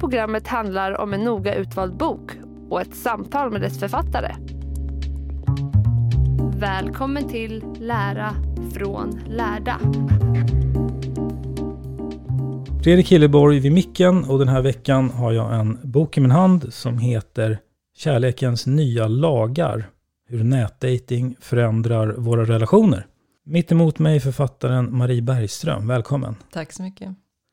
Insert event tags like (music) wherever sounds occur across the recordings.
Programmet handlar om en noga utvald bok och ett samtal med dess författare. Välkommen till Lära från lärda. Fredrik Hilleborg vid micken och den här veckan har jag en bok i min hand som heter Kärlekens nya lagar. Hur nätdating förändrar våra relationer. Mitt emot mig författaren Marie Bergström. Välkommen. Tack så mycket.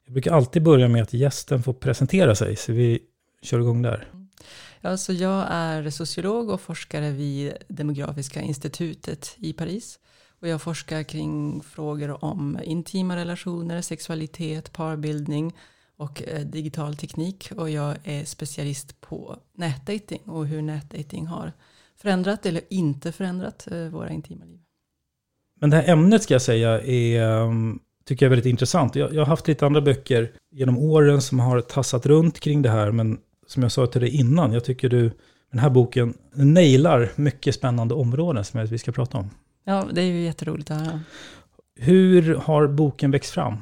Jag brukar alltid börja med att gästen får presentera sig, så vi kör igång där. Ja, så jag är sociolog och forskare vid Demografiska institutet i Paris. Och jag forskar kring frågor om intima relationer, sexualitet, parbildning och eh, digital teknik. Och jag är specialist på nätdating och hur nätdating har förändrat eller inte förändrat eh, våra intima liv. Men det här ämnet ska jag säga är, um, tycker jag är väldigt intressant. Jag, jag har haft lite andra böcker genom åren som har tassat runt kring det här, men som jag sa till dig innan, jag tycker du, den här boken nailar mycket spännande områden som vi ska prata om. Ja, det är ju jätteroligt att höra. Hur har boken växt fram?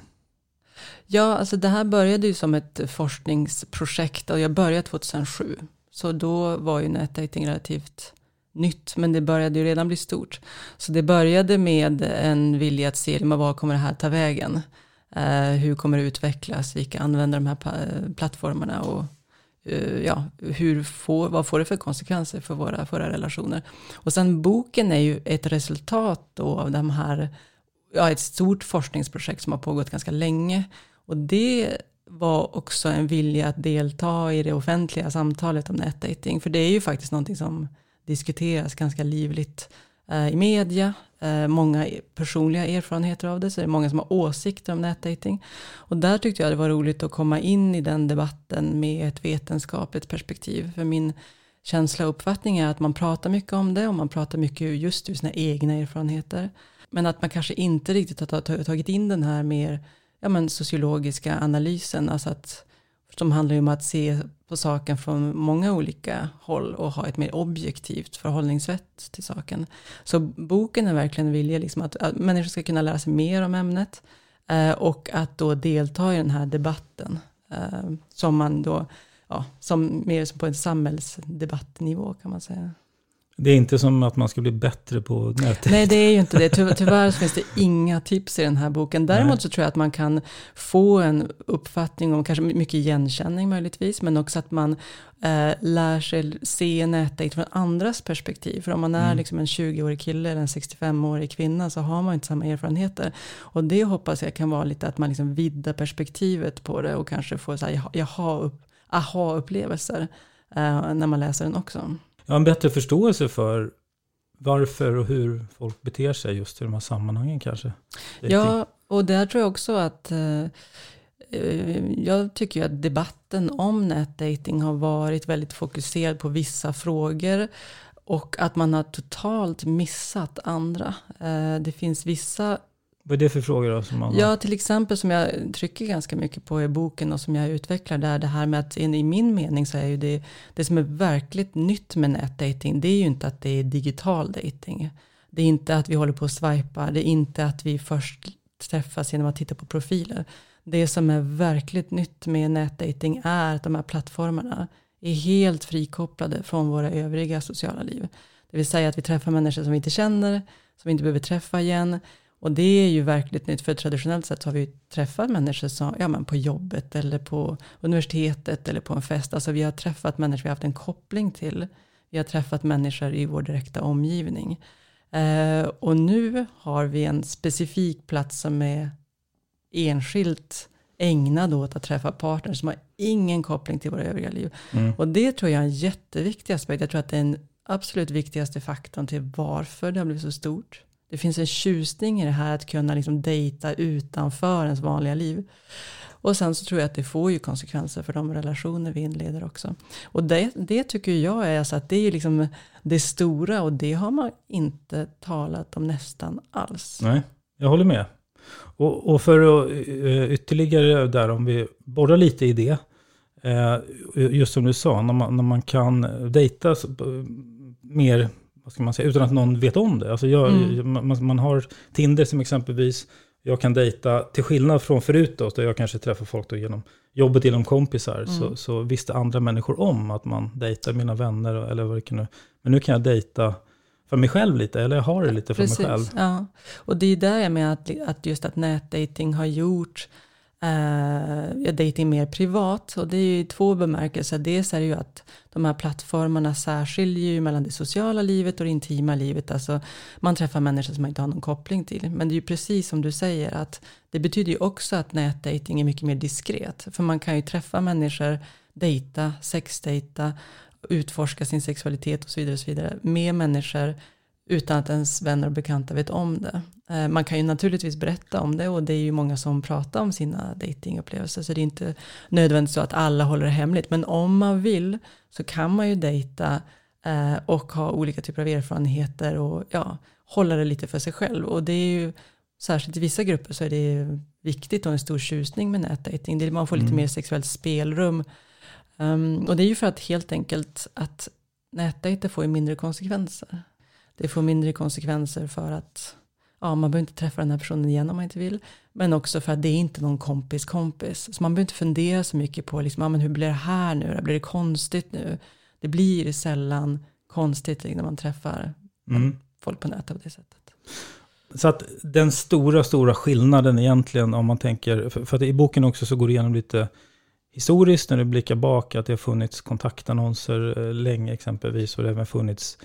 Ja, alltså det här började ju som ett forskningsprojekt och jag började 2007. Så då var ju nätdating relativt nytt, men det började ju redan bli stort. Så det började med en vilja att se, var kommer det här ta vägen? Uh, hur kommer det utvecklas? Vilka använder de här plattformarna? Och uh, ja, hur får, vad får det för konsekvenser för våra, våra relationer? Och sen boken är ju ett resultat då av de här, ja, ett stort forskningsprojekt som har pågått ganska länge. Och det var också en vilja att delta i det offentliga samtalet om nätdating. För det är ju faktiskt någonting som diskuteras ganska livligt eh, i media. Eh, många personliga erfarenheter av det, så det är många som har åsikter om nätdating. Och där tyckte jag det var roligt att komma in i den debatten med ett vetenskapligt perspektiv. För min känsla och uppfattning är att man pratar mycket om det och man pratar mycket just ur sina egna erfarenheter. Men att man kanske inte riktigt har tagit in den här mer ja, men sociologiska analysen, alltså att som handlar ju om att se på saken från många olika håll och ha ett mer objektivt förhållningssätt till saken. Så boken är verkligen vilja liksom att, att människor ska kunna lära sig mer om ämnet eh, och att då delta i den här debatten eh, som man då, ja, som mer som på en samhällsdebattnivå kan man säga. Det är inte som att man ska bli bättre på nätet. Nej, det är ju inte det. (laughs) Tyvärr finns det inga tips i den här boken. Däremot Nej. så tror jag att man kan få en uppfattning om kanske mycket igenkänning möjligtvis, men också att man eh, lär sig se nätdejt från andras perspektiv. För om man är mm. liksom en 20-årig kille eller en 65-årig kvinna så har man inte samma erfarenheter. Och det hoppas jag kan vara lite att man liksom viddar perspektivet på det och kanske får så här, aha-upplevelser eh, när man läser den också en bättre förståelse för varför och hur folk beter sig just i de här sammanhangen kanske. Ja, och där tror jag också att eh, jag tycker ju att debatten om nätdating har varit väldigt fokuserad på vissa frågor och att man har totalt missat andra. Eh, det finns vissa vad är det för frågor då? Som man Ja, till exempel som jag trycker ganska mycket på i boken och som jag utvecklar där. Det här med att i min mening så är ju det, det som är verkligt nytt med nätdating. Det är ju inte att det är digital dating. Det är inte att vi håller på att swipa. Det är inte att vi först träffas genom att titta på profiler. Det som är verkligt nytt med nätdating är att de här plattformarna är helt frikopplade från våra övriga sociala liv. Det vill säga att vi träffar människor som vi inte känner, som vi inte behöver träffa igen. Och det är ju verkligt nytt, för traditionellt sett har vi träffat människor som, ja, men på jobbet eller på universitetet eller på en fest. Alltså vi har träffat människor vi har haft en koppling till. Vi har träffat människor i vår direkta omgivning. Eh, och nu har vi en specifik plats som är enskilt ägnad åt att träffa partners som har ingen koppling till våra övriga liv. Mm. Och det tror jag är en jätteviktig aspekt. Jag tror att det är den absolut viktigaste faktorn till varför det har blivit så stort. Det finns en tjusning i det här att kunna liksom dejta utanför ens vanliga liv. Och sen så tror jag att det får ju konsekvenser för de relationer vi inleder också. Och det, det tycker jag är så att det är liksom det stora och det har man inte talat om nästan alls. Nej, jag håller med. Och, och för att eh, ytterligare där, om vi borrar lite i det. Eh, just som du sa, när man, när man kan dejta eh, mer, vad ska man säga, utan att någon vet om det. Alltså jag, mm. man, man, har Tinder som exempelvis, jag kan dejta, till skillnad från förut då, där jag kanske träffar folk då genom jobbet, genom kompisar, mm. så, så visste andra människor om att man dejtar mina vänner eller vad det kan nu. Men nu kan jag dejta för mig själv lite, eller jag har det lite för Precis, mig själv. Ja. Och det är där jag menar att, att just att nätdating har gjort eh, dating mer privat. Och det är ju i två bemärkelser. Dels är det ju att de här plattformarna särskiljer ju mellan det sociala livet och det intima livet. Alltså man träffar människor som man inte har någon koppling till. Men det är ju precis som du säger att det betyder ju också att nätdating är mycket mer diskret. För man kan ju träffa människor, dejta, sexdejta, utforska sin sexualitet och så vidare, och så vidare med människor utan att ens vänner och bekanta vet om det. Eh, man kan ju naturligtvis berätta om det och det är ju många som pratar om sina datingupplevelser så det är inte nödvändigt så att alla håller det hemligt. Men om man vill så kan man ju dejta eh, och ha olika typer av erfarenheter och ja, hålla det lite för sig själv. Och det är ju särskilt i vissa grupper så är det viktigt och en stor tjusning med nätdating. Man får lite mm. mer sexuellt spelrum. Um, och det är ju för att helt enkelt att nätdejta får ju mindre konsekvenser. Det får mindre konsekvenser för att ja, man behöver inte träffa den här personen igen om man inte vill. Men också för att det är inte någon kompis kompis. Så man behöver inte fundera så mycket på liksom, ja, men hur blir det här nu? Blir det konstigt nu? Det blir sällan konstigt när man träffar mm. folk på nätet på det sättet. Så att den stora, stora skillnaden egentligen om man tänker, för, för att i boken också så går det igenom lite historiskt när du blickar bak, att det har funnits kontaktannonser eh, länge exempelvis, och det har även funnits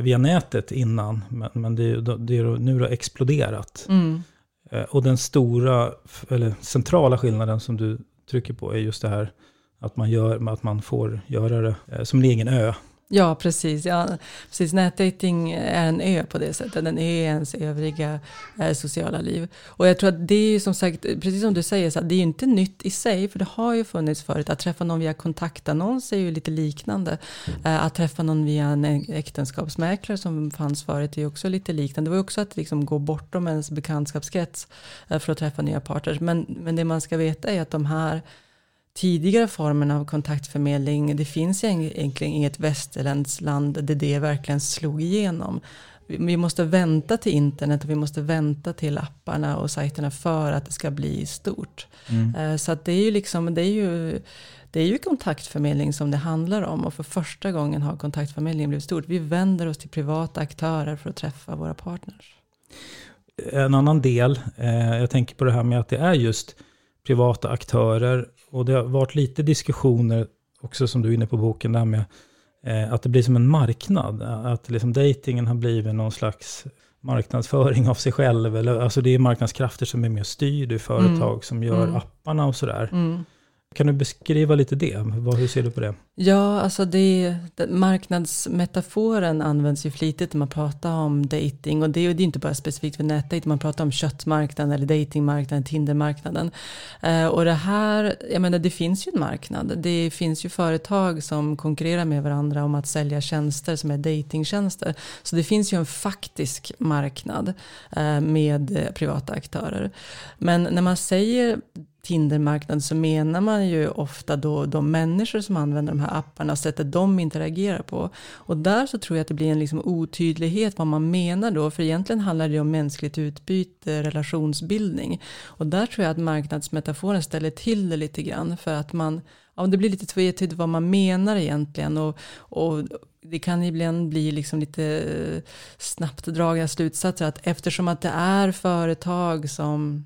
via nätet innan. Men, men det, det är nu det har exploderat. Mm. Eh, och den stora, eller centrala skillnaden som du trycker på är just det här att man, gör, att man får göra det eh, som en egen ö. Ja, precis. Ja, precis. Nätdating är en ö på det sättet. Den är ens övriga eh, sociala liv. Och jag tror att det är ju som sagt, precis som du säger, så det är ju inte nytt i sig. För det har ju funnits förut. Att träffa någon via kontaktannons är ju lite liknande. Eh, att träffa någon via en äktenskapsmäklare som fanns förut är ju också lite liknande. Det var ju också att liksom gå bortom ens bekantskapskrets eh, för att träffa nya partners. Men, men det man ska veta är att de här tidigare formen av kontaktförmedling, det finns egentligen inget västerländskt land där det verkligen slog igenom. Vi måste vänta till internet och vi måste vänta till apparna och sajterna för att det ska bli stort. Mm. Eh, så det är ju liksom, det är ju, det är ju kontaktförmedling som det handlar om och för första gången har kontaktförmedlingen blivit stort. Vi vänder oss till privata aktörer för att träffa våra partners. En annan del, eh, jag tänker på det här med att det är just privata aktörer. Och det har varit lite diskussioner också som du är inne på boken, där med eh, att det blir som en marknad. Att liksom datingen har blivit någon slags marknadsföring av sig själv. Eller, alltså det är marknadskrafter som är mer styrd, det är företag mm. som gör mm. apparna och sådär. Mm. Kan du beskriva lite det? Hur ser du på det? Ja, alltså det, marknadsmetaforen används ju flitigt när man pratar om dating. Och det, är det är inte bara specifikt för nätdejt, man pratar om köttmarknaden eller datingmarknaden, Tindermarknaden. Eh, och det här, jag menar det finns ju en marknad. Det finns ju företag som konkurrerar med varandra om att sälja tjänster som är datingtjänster. Så det finns ju en faktisk marknad eh, med privata aktörer. Men när man säger Tindermarknad så menar man ju ofta då de människor som använder de här apparna, sättet de interagerar på. Och där så tror jag att det blir en liksom otydlighet vad man menar då, för egentligen handlar det om mänskligt utbyte, relationsbildning. Och där tror jag att marknadsmetaforen ställer till det lite grann, för att man, ja det blir lite tvetydigt vad man menar egentligen. Och, och det kan ibland bli liksom lite eh, snabbt dragna slutsatser att eftersom att det är företag som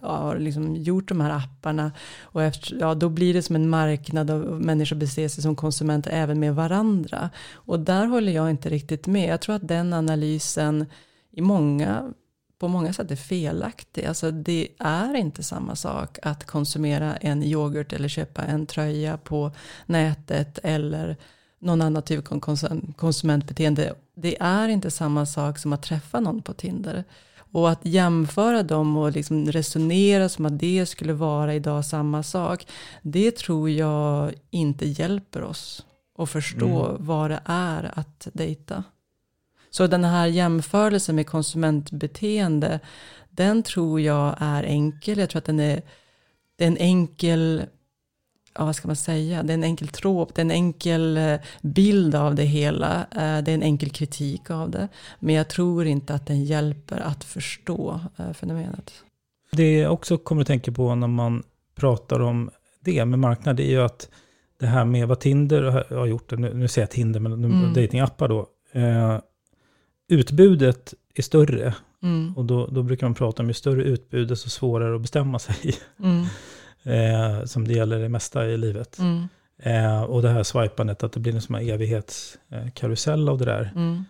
har liksom gjort de här apparna. Och efter, ja, då blir det som en marknad och människor beser sig som konsumenter även med varandra. Och där håller jag inte riktigt med. Jag tror att den analysen i många, på många sätt är felaktig. Alltså det är inte samma sak att konsumera en yoghurt eller köpa en tröja på nätet eller någon annan typ av konsumentbeteende. Det är inte samma sak som att träffa någon på Tinder. Och att jämföra dem och liksom resonera som att det skulle vara idag samma sak. Det tror jag inte hjälper oss att förstå mm. vad det är att dejta. Så den här jämförelsen med konsumentbeteende, den tror jag är enkel. Jag tror att den är, det är en enkel ja, vad ska man säga, det är en enkel tråp, det är en enkel eh, bild av det hela, eh, det är en enkel kritik av det. Men jag tror inte att den hjälper att förstå eh, fenomenet. Det jag också kommer att tänka på när man pratar om det med marknad, det är ju att det här med vad Tinder har gjort, nu, nu säger jag Tinder, men mm. datingappar då, eh, utbudet är större. Mm. Och då, då brukar man prata om ju större utbud, desto svårare att bestämma sig. Mm. Eh, som det gäller det mesta i livet. Mm. Eh, och det här swipandet, att det blir en sån här evighetskarusell av det där. Mm.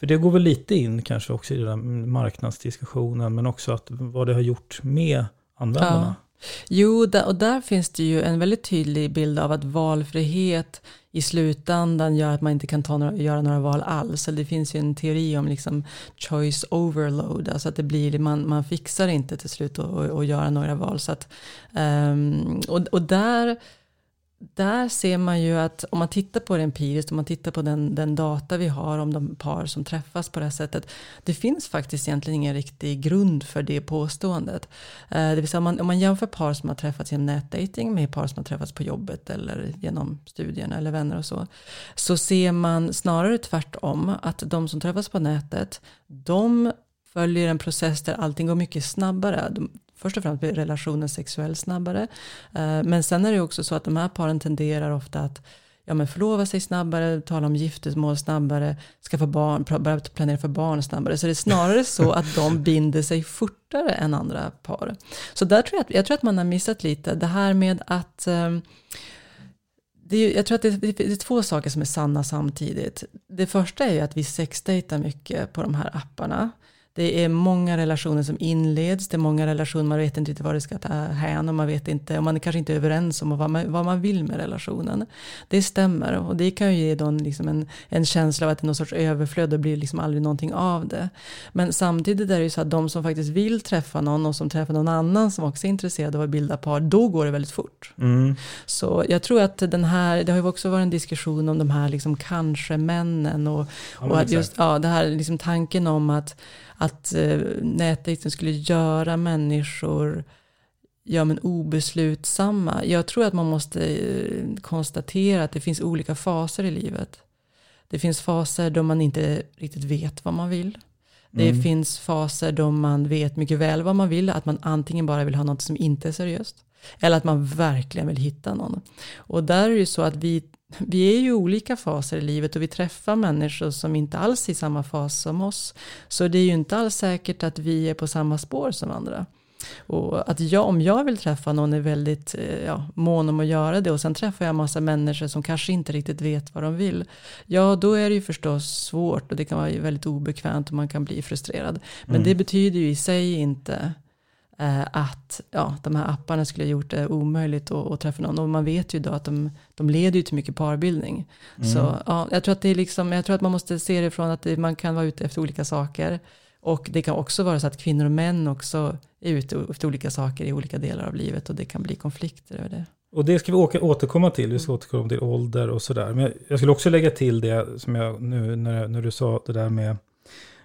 För det går väl lite in kanske också i den där marknadsdiskussionen, men också att vad det har gjort med användarna. Ja. Jo, och där finns det ju en väldigt tydlig bild av att valfrihet i slutändan gör att man inte kan ta några, göra några val alls. Det finns ju en teori om liksom choice overload, alltså att det blir, man, man fixar inte till slut att göra några val. Så att, um, och, och där där ser man ju att om man tittar på det empiriskt, om man tittar på den, den data vi har om de par som träffas på det här sättet. Det finns faktiskt egentligen ingen riktig grund för det påståendet. Eh, det vill säga om man, om man jämför par som har träffats genom nätdating med par som har träffats på jobbet eller genom studierna eller vänner och så. Så ser man snarare tvärtom att de som träffas på nätet, de följer en process där allting går mycket snabbare. De, först och främst blir relationen sexuell snabbare. Eh, men sen är det också så att de här paren tenderar ofta att ja, men förlova sig snabbare, tala om giftermål snabbare, skaffa barn, börja planera för barn snabbare. Så det är snarare så att de binder sig fortare än andra par. Så där tror jag, jag tror att man har missat lite. Det här med att ehm, det är, jag tror att det, det, är två saker som är sanna samtidigt. Det första är ju att vi sexdejtar mycket på de här apparna. Det är många relationer som inleds, det är många relationer man vet inte vad det ska ta hän och man vet inte, och man är kanske inte överens om vad man, vad man vill med relationen. Det stämmer och det kan ju ge då liksom en, en känsla av att det är någon sorts överflöd och blir liksom aldrig någonting av det. Men samtidigt är det ju så att de som faktiskt vill träffa någon och som träffar någon annan som också är intresserad av att bilda par, då går det väldigt fort. Mm. Så jag tror att den här, det har ju också varit en diskussion om de här liksom kanske-männen och, ja, och att just, ja, det här liksom tanken om att att eh, nätdejten skulle göra människor ja, men obeslutsamma. Jag tror att man måste eh, konstatera att det finns olika faser i livet. Det finns faser då man inte riktigt vet vad man vill. Det mm. finns faser då man vet mycket väl vad man vill. Att man antingen bara vill ha något som inte är seriöst. Eller att man verkligen vill hitta någon. Och där är det ju så att vi vi är ju olika faser i livet och vi träffar människor som inte alls är i samma fas som oss. Så det är ju inte alls säkert att vi är på samma spår som andra. Och att jag, om jag vill träffa någon är väldigt eh, ja, mån om att göra det och sen träffar jag massa människor som kanske inte riktigt vet vad de vill. Ja, då är det ju förstås svårt och det kan vara väldigt obekvämt och man kan bli frustrerad. Men mm. det betyder ju i sig inte att ja, de här apparna skulle ha gjort det omöjligt att, att träffa någon. Och man vet ju då att de, de leder ju till mycket parbildning. Mm. Så ja, jag tror att det är liksom, jag tror att man måste se det från att det, man kan vara ute efter olika saker. Och det kan också vara så att kvinnor och män också är ute efter olika saker i olika delar av livet och det kan bli konflikter över det. Och det ska vi åka, återkomma till. Vi ska återkomma till ålder och sådär. Men jag skulle också lägga till det som jag nu när, när du sa det där med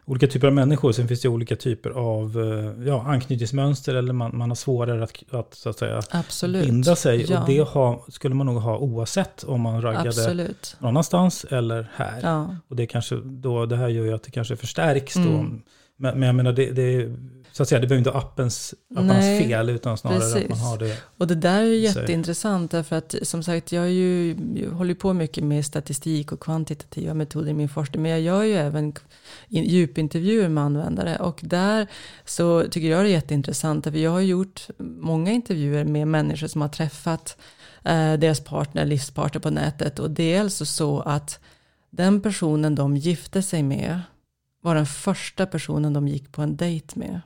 olika typer av människor. Sen finns det olika typer av eh, ja, anknytningsmönster eller man, man har svårare att, att, så att säga, Absolut. binda sig. Ja. Och det ha, skulle man nog ha oavsett om man raggade Absolut. någon annanstans eller här. Ja. Och det kanske då, det här gör ju att det kanske förstärks då. Mm. Men, men jag menar, det, det, så att säga, det behöver inte vara appens, appens Nej, fel, utan snarare att man precis. har det. Och det där är ju jätteintressant därför att som sagt jag, ju, jag håller på mycket med statistik och kvantitativa metoder i min forskning men jag gör ju även in- djupintervjuer med användare och där så tycker jag det är jätteintressant för jag har gjort många intervjuer med människor som har träffat eh, deras partner, livspartner på nätet och det är alltså så att den personen de gifte sig med var den första personen de gick på en dejt med.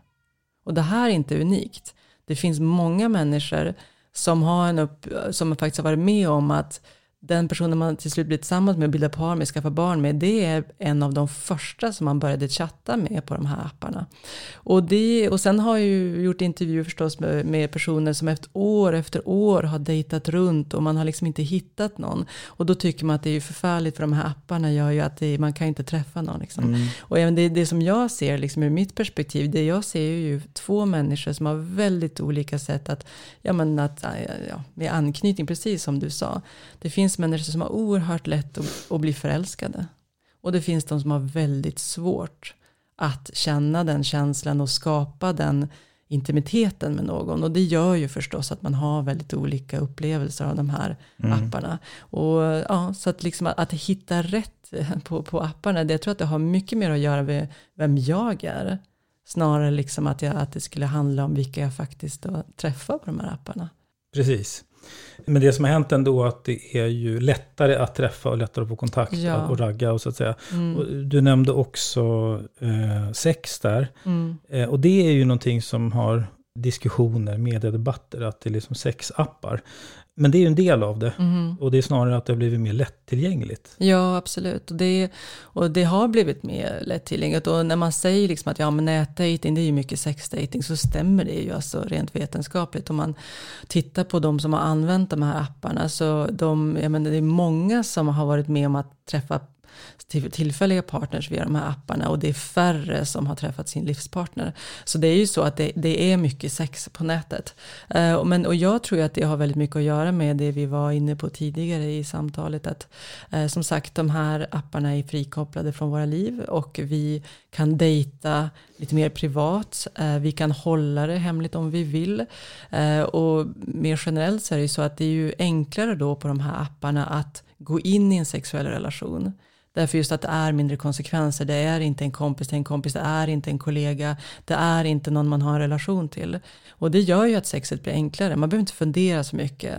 Och det här är inte unikt. Det finns många människor som, har en upp, som faktiskt har varit med om att den personen man till slut blir tillsammans med och bildar par med, skaffar barn med, det är en av de första som man började chatta med på de här apparna. Och, det, och sen har jag ju gjort intervjuer förstås med, med personer som efter år efter år har dejtat runt och man har liksom inte hittat någon. Och då tycker man att det är ju förfärligt för de här apparna gör ju att det, man kan inte träffa någon. Liksom. Och även det, det som jag ser liksom ur mitt perspektiv, det jag ser är ju två människor som har väldigt olika sätt att, ja men att, ja, med anknytning, precis som du sa. Det finns människor som har oerhört lätt att, att bli förälskade. Och det finns de som har väldigt svårt att känna den känslan och skapa den intimiteten med någon. Och det gör ju förstås att man har väldigt olika upplevelser av de här apparna. Och ja, så att liksom att, att hitta rätt på, på apparna, det jag tror att det har mycket mer att göra med vem jag är. Snarare liksom att, jag, att det skulle handla om vilka jag faktiskt träffar på de här apparna. Precis. Men det som har hänt ändå att det är ju lättare att träffa och lättare att få kontakt Ja. och ragga och så att säga. Mm. Och du nämnde också eh, sex där. Mm. Eh, och det är ju någonting som har diskussioner, mediedebatter, att det är liksom sexappar. Men det är ju en del av det. Mhm. Och det är snarare att det har blivit mer lättillgängligt. Ja, absolut. Och det, och det har blivit mer lättillgängligt. Och när man säger liksom att ja, men nätdating, det är ju mycket sexdating, så stämmer det ju alltså rent vetenskapligt. Om man tittar på de som har använt de här apparna, så de, jag menar, det är många som har varit med om att träffa tillfälliga partners via de här apparna och det är färre som har träffat sin livspartner. Så det är ju så att det, det är mycket sex på nätet. Uh, och men, och jag tror ju att det har väldigt mycket att göra med det vi var inne på tidigare i samtalet. Att uh, som sagt de här apparna är frikopplade från våra liv och vi kan dejta lite mer privat. Uh, vi kan hålla det hemligt om vi vill. Och mer generellt så är det ju så att det är ju enklare då på de här apparna att gå in i en sexuell relation. Därför just att det är mindre konsekvenser. Det är inte en kompis till en kompis. Det är inte en kollega. Det är inte någon man har en relation till. Och det gör ju att sexet blir enklare. Man behöver inte fundera så mycket.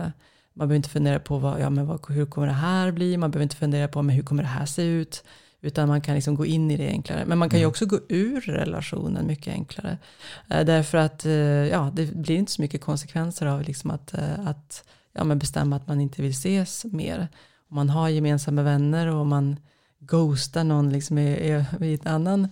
Man behöver inte fundera på vad, ja, men vad, hur kommer det här bli. Man behöver inte fundera på men hur kommer det här se ut. Utan man kan liksom gå in i det enklare. Men man kan ju också gå ur relationen mycket enklare. Eh, därför att eh, ja, det blir inte så mycket konsekvenser av liksom att, eh, att ja, men bestämma att man inte vill ses mer. Om man har gemensamma vänner och man ghostar någon liksom i, i, i en annan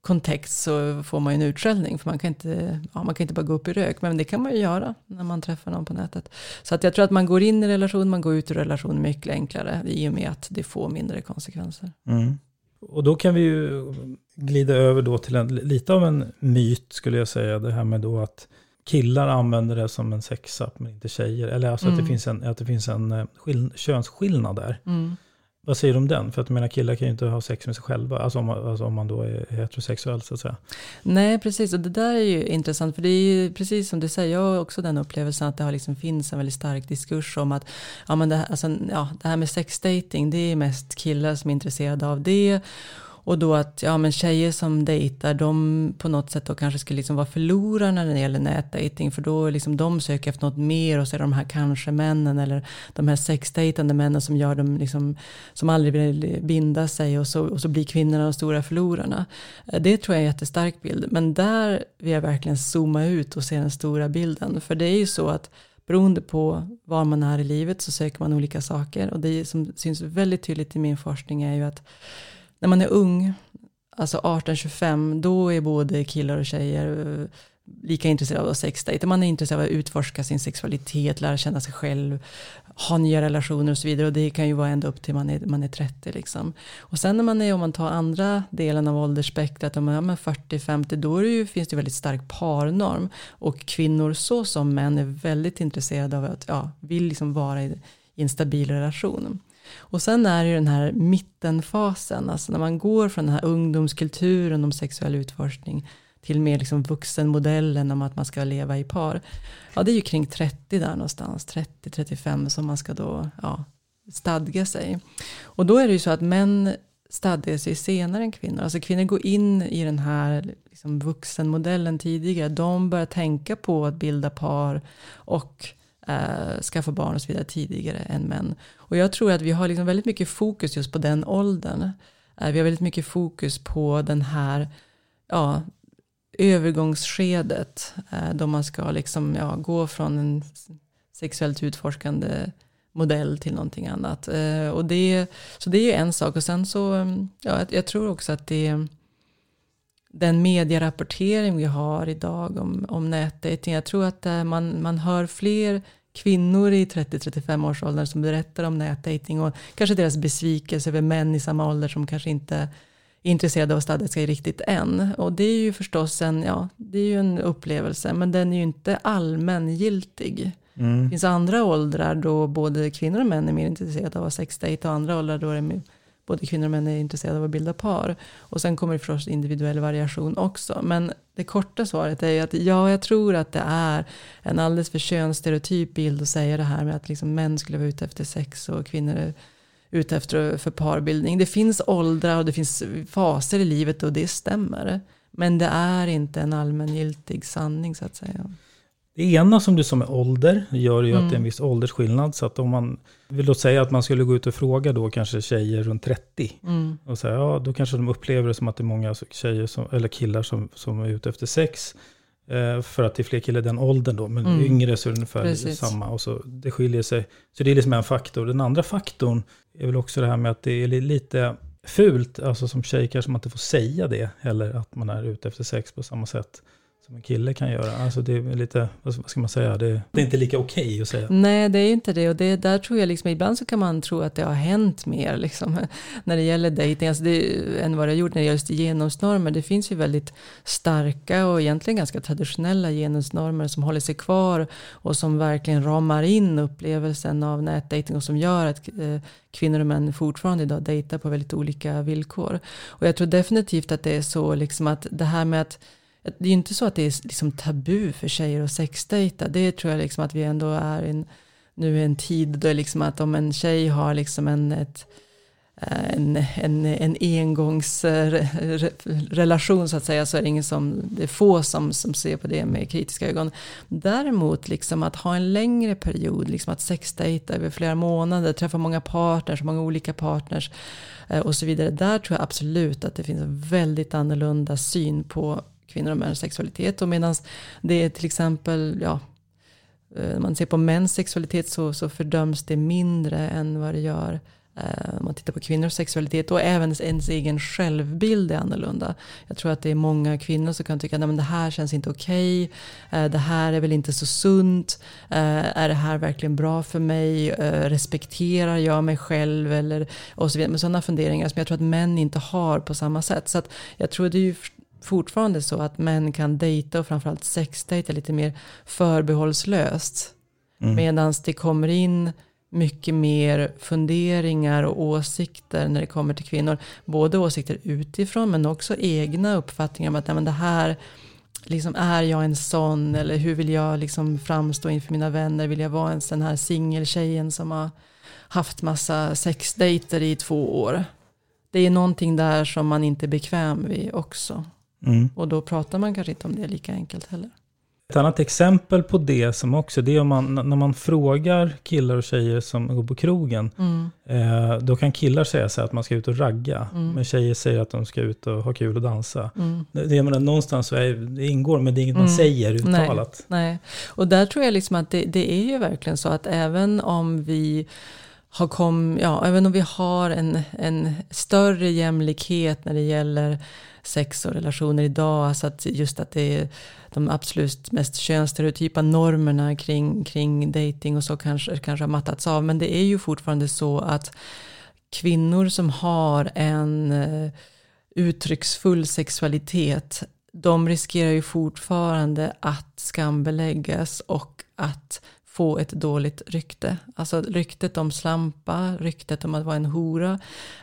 kontext så får man ju en utskällning. För man kan, inte, ja, man kan inte bara gå upp i rök. Men det kan man ju göra när man träffar någon på nätet. Så att jag tror att man går in i relation, man går ut ur relation mycket enklare. I och med att det får mindre konsekvenser. Mm. Och då kan vi ju glida över då till en, lite av en myt skulle jag säga. Det här med då att killar använder det som en sexapp men inte tjejer. Eller alltså att, det Mm. finns en, att det finns en eh, skill, könsskillnad där. Mm. Vad säger du om den? För att mina killar kan ju inte ha sex med sig själva. Alltså om, man- alltså om man då är heterosexuell så att säga. Nej, precis. Och det där är ju intressant. För det är ju precis som du säger, jag har också den upplevelsen att det har liksom finns en väldigt stark diskurs om att ja, men det, här, alltså, ja, det här med sexdating, det är mest killar som är intresserade av det. Och då att ja, men tjejer som dejtar, de på något sätt då kanske skulle liksom vara förlorarna när det gäller nätdejting För då liksom de söker efter något mer och så är det de här kanske-männen eller de här sexdejtande männen som gör dem liksom, som aldrig vill binda sig och så, och så blir kvinnorna de stora förlorarna. Eh, det tror jag är en jättestark bild. Men där vill jag verkligen zooma ut och se den stora bilden. För det är ju så att beroende på var man är i livet så söker man olika saker. Och det som syns väldigt tydligt i min forskning är ju att när man är ung, alltså 18-25, då är både killar och tjejer eh, lika intresserade av sexdejter. Man är intresserad av att utforska sin sexualitet, lära känna sig själv, ha nya relationer och så vidare. Och det kan ju vara ända upp till man är, man är 30 liksom. Och sen när man är, om man tar andra delen av åldersspektrat, om man är 40-50, då det ju, finns det väldigt stark parnorm. Och kvinnor så som män är väldigt intresserade av att, ja, vill liksom vara i, i en stabil relation. Och sen är det ju den här mittenfasen, alltså när man går från den här ungdomskulturen om sexuell utforskning till mer liksom vuxenmodellen om att man ska leva i par. Ja, det är ju kring 30 där någonstans, 30-35 som man ska då ja, stadga sig. Och då är det ju så att män stadgar sig senare än kvinnor. Alltså kvinnor går in i den här liksom vuxenmodellen tidigare. De börjar tänka på att bilda par och eh, skaffa barn och så vidare tidigare än män. Och jag tror att vi har liksom väldigt mycket fokus just på den åldern. Eh, vi har väldigt mycket fokus på den här ja, övergångsskedet. Eh, då man ska liksom, ja, gå från en sexuellt utforskande modell till någonting annat. Eh, och det, så det är en sak. Och sen så, mm, ja, jag tror också att det den medierapportering vi har idag om, om nätdating. Jag tror att eh, man, man hör fler kvinnor i 30-35 års ålder som berättar om nätdating och kanske deras besvikelse över män i samma ålder som kanske inte är intresserade av sig riktigt än. Och det är ju förstås en, ja, det är ju en upplevelse, men den är ju inte allmängiltig. Mm. Det finns andra åldrar då både kvinnor och män är mer intresserade av att sexdate och andra åldrar då är det både kvinnor och män är intresserade av att bilda par. Och sen kommer det förstås individuell variation också. Men det korta svaret är ju att ja, jag tror att det är en alldeles för könsstereotyp bild att säga det här med att liksom män skulle vara ute efter sex och kvinnor är ute efter för parbildning. Det finns åldrar och det finns faser i livet och det stämmer. Men det är inte en allmängiltig sanning så att säga. Det ena som du sa med ålder gör ju mm. att det är en viss åldersskillnad. Så att om man vill då säga att man skulle gå ut och fråga då kanske tjejer runt 30. Mm. Och säga, ja då kanske de upplever det som att det är många tjejer som, eller killar som, som är ute efter sex. Eh, för att det är fler killar i den åldern då. Men mm. yngre så är det ungefär Precis. samma. Och så, det skiljer sig. Så det är liksom en faktor. Den andra faktorn är väl också det här med att det är lite fult. Alltså som tjej kanske man inte får säga det. Eller att man är ute efter sex på samma sätt som en kille kan göra. Alltså det är lite, vad ska man säga, det, det är inte lika okej okay att säga. Nej, det är inte det. Och det, där tror jag liksom, ibland så kan man tro att det har hänt mer liksom, (laughs) när det gäller dejting alltså än vad det har gjort när det gäller genusnormer. Det finns ju väldigt starka och egentligen ganska traditionella genusnormer som håller sig kvar och som verkligen ramar in upplevelsen av nätdating och som gör att eh, kvinnor och män fortfarande idag dejtar på väldigt olika villkor. Och jag tror definitivt att det är så liksom att det här med att det är ju inte så att det är liksom tabu för tjejer att sexdejta. Det tror jag liksom att vi ändå är i nu i en tid då liksom att om en tjej har liksom en, ett, eh, en, en, en engångsrelation eh, så att säga så är det ingen som, det är få som, som ser på det med kritiska ögon. Däremot liksom att ha en längre period, liksom att sexdejta över flera månader, träffa många partners, många olika partners eh, och så vidare. Där tror jag absolut att det finns en väldigt annorlunda syn på kvinnor och mäns sexualitet. Och medan det är till exempel, ja, eh, när man ser på mäns sexualitet så, så fördöms det mindre än vad det gör eh, om man tittar på kvinnors sexualitet och även ens egen självbild är annorlunda. Jag tror att det är många kvinnor som kan tycka att det här känns inte okej. Okay. Det här är väl inte så sunt. Är det här verkligen bra för mig? Respekterar jag mig själv? Eller, och så vidare. Med sådana funderingar som jag tror att män inte har på samma sätt. Så att jag tror det är ju fortfarande så att män kan dejta och framförallt sexdejta lite mer förbehållslöst. Mm. Medan det kommer in mycket mer funderingar och åsikter när det kommer till kvinnor. Både åsikter utifrån men också egna uppfattningar om att nej, men det här liksom, är jag en sån eller hur vill jag liksom framstå inför mina vänner? Vill jag vara en sån här singeltjejen som har haft massa sexdejter i två år? det är någonting där som man inte är bekväm med också. Mm. Och då pratar man kanske inte om det lika enkelt heller. Ett annat exempel på det som också, det är om man, när man frågar killar och tjejer som går på krogen, Mm. eh, då kan killar säga så här att man ska ut och ragga, Mm. men tjejer säger att de ska ut och ha kul och dansa. Mm. Det, det, menar, någonstans så är, det ingår, men det är inget man Mm. säger uttalat. Nej, och där tror jag liksom att det, det är ju verkligen så att även om vi har kom, ja, även om vi har en, en större jämlikhet när det gäller sex och relationer idag, alltså att just att det är de absolut mest könsstereotypa normerna kring, kring dating och så kanske, kanske har mattats av, men det är ju fortfarande så att kvinnor som har en eh, uttrycksfull sexualitet, de riskerar ju fortfarande att skambeläggas och att få ett dåligt rykte. Alltså ryktet om slampa, ryktet om att vara en hora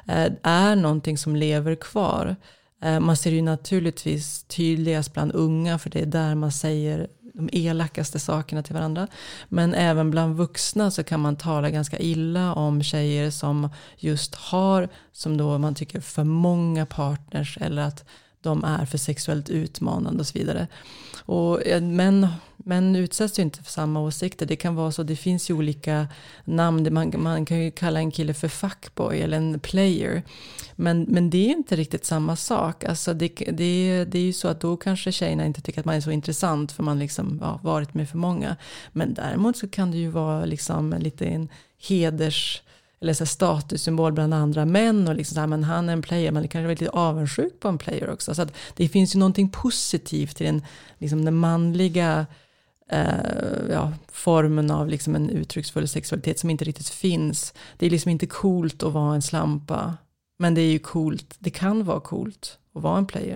eh, är någonting som lever kvar. Eh, man ser ju naturligtvis tydligast bland unga för det är där man säger de elakaste sakerna till varandra. Men även bland vuxna så kan man tala ganska illa om tjejer som just har, som då man tycker för många partners eller att de är för sexuellt utmanande och så vidare. Och eh, män, män utsätts ju inte för samma åsikter. Det kan vara så, det finns ju olika namn. Man, man kan ju kalla en kille för fuckboy eller en player. Men, men det är inte riktigt samma sak. Alltså det, det, det är ju så att då kanske tjejerna inte tycker att man är så intressant för man liksom ja, varit med för många. Men däremot så kan det ju vara liksom lite en heders eller så här statussymbol bland andra män och liksom så här, men han är en player, man kanske är lite avundsjuk på en player också. Så att det finns ju någonting positivt i den, liksom den manliga eh, ja, formen av liksom en uttrycksfull sexualitet som inte riktigt finns. Det är liksom inte coolt att vara en slampa, men det är ju coolt, det kan vara coolt att vara en player.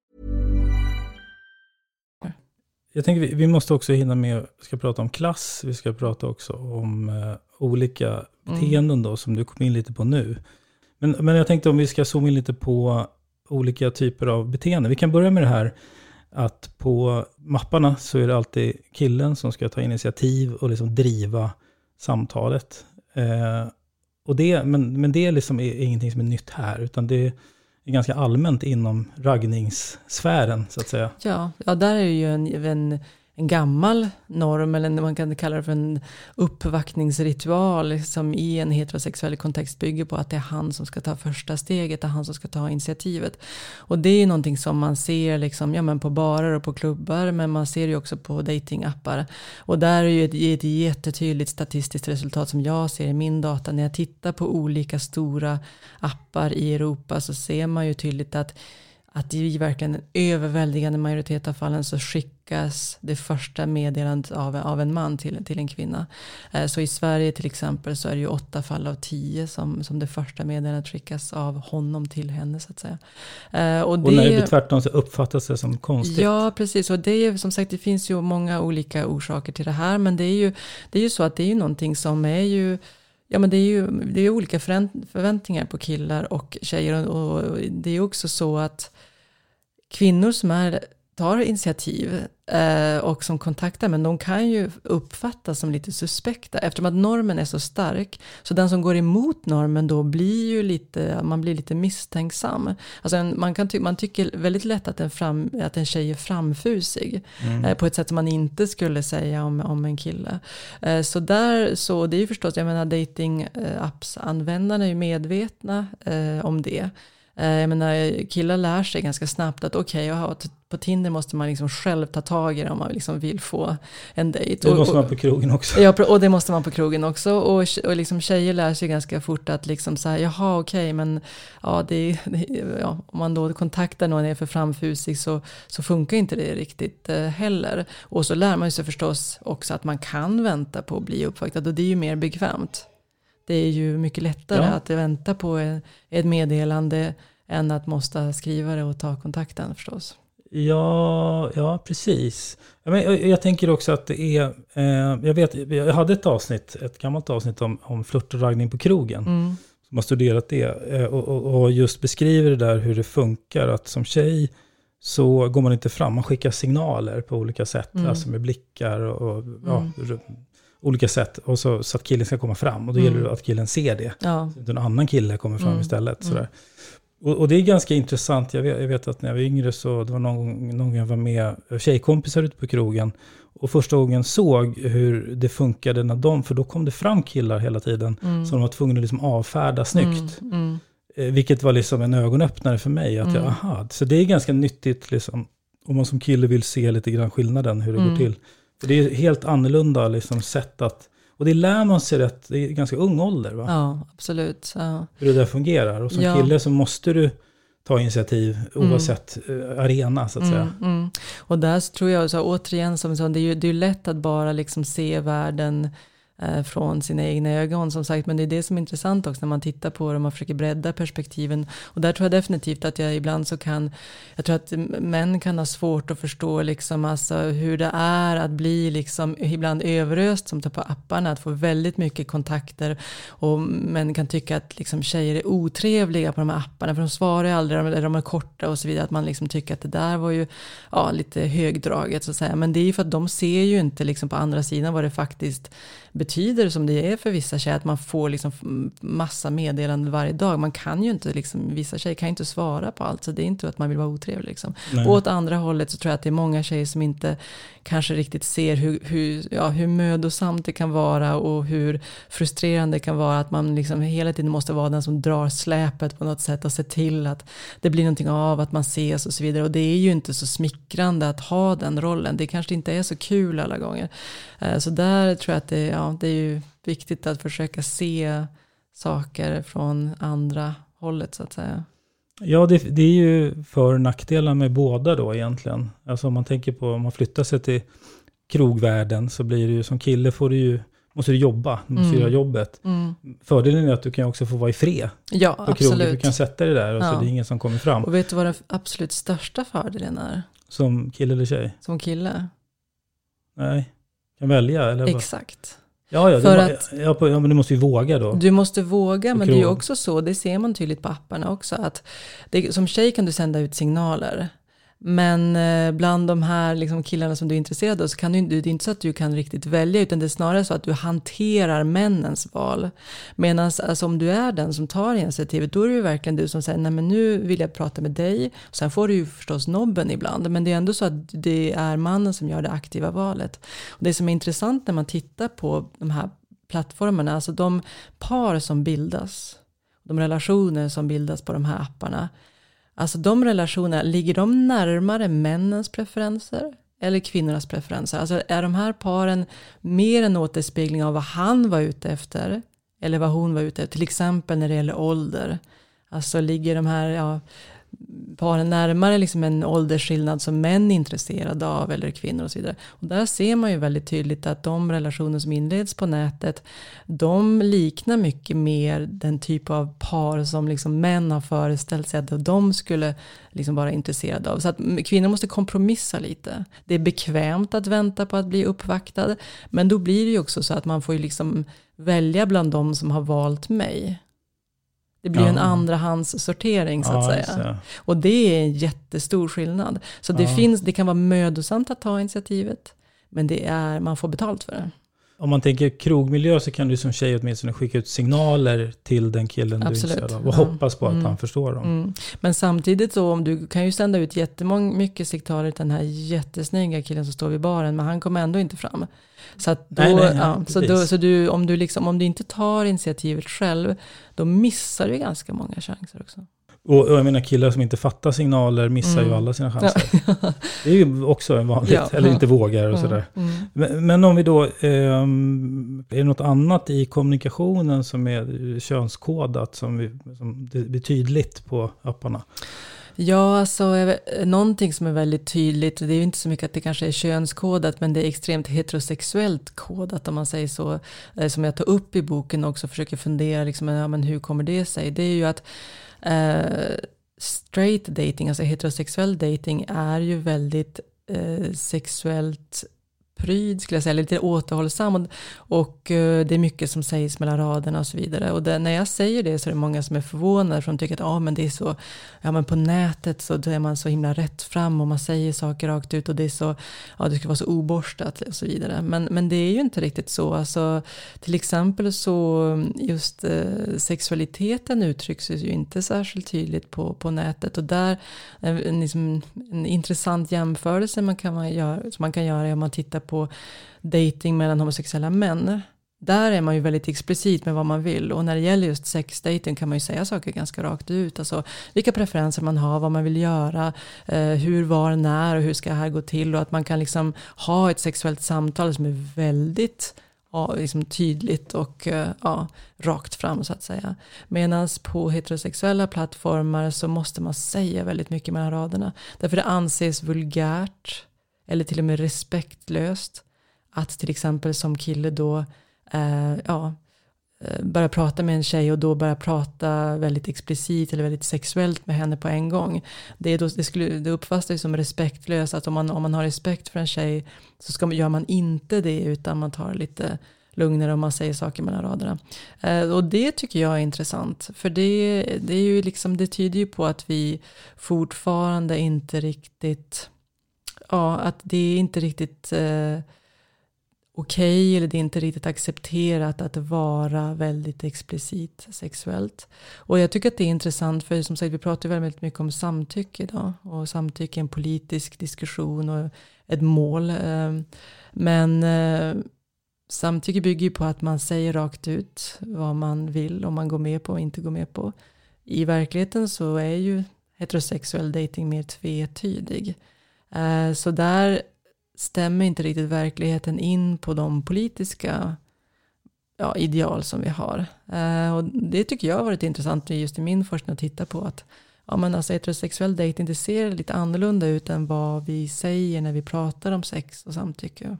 Jag tänker vi, vi måste också hinna med, vi ska prata om klass, vi ska prata också om eh, olika beteenden då, som du kom in lite på nu. Men, men jag tänkte om vi ska zooma in lite på olika typer av beteenden. Vi kan börja med det här att på mapparna så är det alltid killen som ska ta initiativ och liksom driva samtalet. Eh, och det, men, men det liksom är, är ingenting som är nytt här, utan det är ganska allmänt inom raggningssfären, så att säga. Ja, ja där är ju en, en, en gammal norm, eller man kan kalla det för en uppvaktningsritual, som i en heterosexuell kontext bygger på att det är han som ska ta första steget, det är han som ska ta initiativet. Och det är någonting som man ser liksom, ja, men på barer och på klubbar, men man ser ju också på datingappar. Och där är ju ett, ett jättetydligt statistiskt resultat som jag ser i min data. När jag tittar på olika stora appar i Europa så ser man ju tydligt att att i verkligen en överväldigande majoritet av fallen så skickas det första meddelandet av, av en man till, till en kvinna. Eh, så i Sverige till exempel så är det ju åtta fall av tio som, som det första meddelandet skickas av honom till henne så att säga. Eh, och, det, och när det blir tvärtom så uppfattas det som konstigt. Ja, precis. Och det är som sagt, det finns ju många olika orsaker till det här. Men det är ju, det är ju så att det är ju någonting som är ju Ja men det är ju det är olika förväntningar på killar och tjejer. Och det är också så att kvinnor som är, tar initiativ eh, och som kontaktar men de kan ju uppfattas som lite suspekta. Eftersom att normen är så stark. Så den som går emot normen då blir ju lite, man blir lite misstänksam. Alltså en, man, kan ty man tycker väldigt lätt att en, fram, att en tjej är framfusig. Mm. Eh, på ett sätt som man inte skulle säga om, om en kille. Eh, så där, så det är ju förstås, jag menar dating apps användarna är ju medvetna eh, om det. Eh, jag menar, killar lär sig ganska snabbt att okej, okay, på Tinder måste man liksom själv ta tag i det om man liksom vill få en dejt. Det måste man på krogen också. Ja, och det måste man på krogen också. Och, och liksom tjejer lär sig ganska fort att liksom så här, jaha okej, okay, men ja, det, det, ja, om man då kontaktar någon är för framfusig så, så funkar inte det riktigt eh, heller. Och så lär man sig förstås också att man kan vänta på att bli uppvaktad och det är ju mer bekvämt. Det är ju mycket lättare ja. att vänta på ett meddelande än att måste skriva det och ta kontakten förstås. Ja, ja precis. Jag, jag tänker också att det är, eh, jag vet, jag hade ett avsnitt, ett gammalt avsnitt om, om flört och raggning på krogen. Mm. Som har studerat det eh, och, och, och, just beskriver det där hur det funkar. Att som tjej så går man inte fram, man skickar signaler på olika sätt. Mm. Alltså med blickar och, och ja, mm. olika sätt. Och så, så att killen ska komma fram. Och då gäller det mm. att killen ser det. Ja. Så att en annan kille kommer fram mm. istället. Sådär. Och, och, det är ganska intressant. Jag vet, jag vet, att när jag var yngre så det var någon, någon gång jag var med tjejkompisar ute på krogen. Och första gången såg hur det funkade när de, för då kom det fram killar hela tiden. Mm. Som de var tvungna att liksom avfärda snyggt. Mm, mm. Eh, vilket var liksom en ögonöppnare för mig. Att jag, mm. aha, så det är ganska nyttigt liksom, om man som kille vill se lite grann skillnaden, hur det går mm. till. För det är helt annorlunda liksom, sätt att och det lär man sig rätt, är ganska ung ålder va? Ja, absolut. Ja. Hur det där fungerar. Och som ja. kille så måste du ta initiativ oavsett mm. arena så att mm, säga. Mm. Och där tror jag, så, återigen, som så, det är ju det är lätt att bara liksom se världen Eh, från sina egna ögon som sagt. Men det är det som är intressant också när man tittar på det och man försöker bredda perspektiven. Och där tror jag definitivt att jag ibland så kan, jag tror att män kan ha svårt att förstå liksom alltså hur det är att bli liksom ibland överöst som tar på apparna, att få väldigt mycket kontakter. Och män kan tycka att liksom tjejer är otrevliga på de här apparna för de svarar ju aldrig, eller de är korta och så vidare. Att man liksom tycker att det där var ju ja, lite högdraget så att säga. Men det är ju för att de ser ju inte liksom på andra sidan vad det faktiskt betyder som det är för vissa tjejer. Att man får liksom massa meddelanden varje dag. Man kan ju inte, liksom, vissa tjejer kan ju inte svara på allt. Så det är inte att man vill vara otrevlig. Liksom. Och åt andra hållet så tror jag att det är många tjejer som inte kanske riktigt ser hur, hur, ja, hur mödosamt det kan vara. Och hur frustrerande det kan vara. Att man liksom hela tiden måste vara den som drar släpet på något sätt. Och se till att det blir någonting av, att man ses och så vidare. Och det är ju inte så smickrande att ha den rollen. Det kanske inte är så kul alla gånger. Eh, så där tror jag att det, ja, det är ju viktigt att försöka se saker från andra hållet så att säga. Ja, det, det, är ju för och nackdelar med båda då egentligen. Alltså om man tänker på om man flyttar sig till krogvärlden så blir det ju som kille får du ju, måste du jobba, du måste mm. göra jobbet. Mm. Fördelen är att du kan också få vara i fred. Ja, på absolut. Krogen. Du kan sätta dig där och ja. så det är ingen som kommer fram. Och vet du vad den absolut största fördelen är? Som kille eller tjej? Som kille. Nej, kan välja eller? Exakt. Ja, ja, för du, att, ja, ja, men du måste ju våga då. Du måste våga, men det är ju också så, det ser man tydligt på apparna också, att det, som tjej kan du sända ut signaler. Men eh, bland de här liksom killarna som du är intresserad av så kan du, det är inte så att du kan riktigt välja utan det är snarare så att du hanterar männens val. Medan alltså, om du är den som tar initiativet då är det ju verkligen du som säger nej men nu vill jag prata med dig. Sen får du ju förstås nobben ibland men det är ändå så att det är mannen som gör det aktiva valet. Och det som är intressant när man tittar på de här plattformarna, alltså de par som bildas, de relationer som bildas på de här apparna Alltså de relationerna, ligger de närmare männens preferenser eller kvinnornas preferenser? Alltså är de här paren mer en återspegling av vad han var ute efter eller vad hon var ute efter? Till exempel när det gäller ålder. Alltså ligger de här ja, paren närmare liksom en åldersskillnad som män är intresserade av eller kvinnor och så vidare. Och där ser man ju väldigt tydligt att de relationer som inleds på nätet de liknar mycket mer den typ av par som liksom män har föreställt sig att de skulle liksom vara intresserade av. Så att kvinnor måste kompromissa lite. Det är bekvämt att vänta på att bli uppvaktad men då blir det ju också så att man får ju liksom välja bland de som har valt mig. Det blir ja. en andrahandssortering så att ja, säga. Och det är en jättestor skillnad. Så det, ja. finns, det kan vara mödosamt att ta initiativet, men det är, man får betalt för det. Om man tänker krogmiljö så kan du som tjej åtminstone skicka ut signaler till den killen Absolut. du är av. Och hoppas på att mm. han förstår dem. Mm. Men samtidigt så om du kan ju sända ut jättemycket signaler till den här jättesnygga killen som står vid baren. Men han kommer ändå inte fram. Så, då, nej, nej, ja, så, då, så du, om, du liksom, om du inte tar initiativet själv, då missar du ganska många chanser också. Och, och jag menar killar som inte fattar signaler missar mm. ju alla sina chanser. Ja. det är ju också vanligt, ja. eller inte vågar och sådär. Mm. Men, men, om vi då, eh, är det något annat i kommunikationen som är könskodat, som, vi, som det blir tydligt på apparna? Ja, alltså någonting som är väldigt tydligt, det är ju inte så mycket att det kanske är könskodat, men det är extremt heterosexuellt kodat om man säger så. Eh, som jag tar upp i boken och också försöker fundera, liksom, ja, men hur kommer det sig? Det är ju att eh, straight dating, alltså heterosexuell dating, är ju väldigt eh, sexuellt pryd, skulle jag säga, lite återhållsam. Och, och eh, det är mycket som sägs mellan raderna och så vidare. Och det, när jag säger det så är det många som är förvånade, för de tycker att ah, men det är så, ja men på nätet så är man så himla rätt fram och man säger saker rakt ut och det är så, ja det ska vara så oborstat och så vidare. Men, men det är ju inte riktigt så. Alltså, till exempel så just eh, sexualiteten uttrycks ju inte särskilt tydligt på, på nätet. Och där, eh, en, liksom, en intressant jämförelse man kan, göra, som man kan göra är om man tittar på på dating mellan homosexuella män. Där är man ju väldigt explicit med vad man vill. Och när det gäller just sexdating kan man ju säga saker ganska rakt ut. Alltså vilka preferenser man har, vad man vill göra, eh, hur, var, när och hur ska det här gå till. Och att man kan liksom ha ett sexuellt samtal som är väldigt ja, liksom tydligt och eh, ja, rakt fram så att säga. Medan på heterosexuella plattformar så måste man säga väldigt mycket mellan raderna. Därför det anses vulgärt eller till och med respektlöst att till exempel som kille då eh, ja, eh, börja prata med en tjej och då börja prata väldigt explicit eller väldigt sexuellt med henne på en gång. Det, då, det, skulle, det uppfattas som respektlöst att om man, om man har respekt för en tjej så ska, gör man inte det utan man tar lite lugnare om man säger saker mellan raderna. Eh, och det tycker jag är intressant. För det, det, är ju liksom, det tyder ju på att vi fortfarande inte riktigt ja, att det är inte riktigt eh, okej okay, eller det är inte riktigt accepterat att vara väldigt explicit sexuellt. Och jag tycker att det är intressant för som sagt vi pratar väldigt mycket om samtycke idag. Och samtycke är en politisk diskussion och ett mål. Eh, men eh, samtycke bygger ju på att man säger rakt ut vad man vill, om man går med på och inte går med på. I verkligheten så är ju heterosexuell dating mer tvetydig. Eh, så där stämmer inte riktigt verkligheten in på de politiska ja, ideal som vi har. Eh, och det tycker jag har varit intressant just i min forskning att titta på. att ja, men alltså heterosexuell dejting det ser lite annorlunda ut än vad vi säger när vi pratar om sex och samtycke.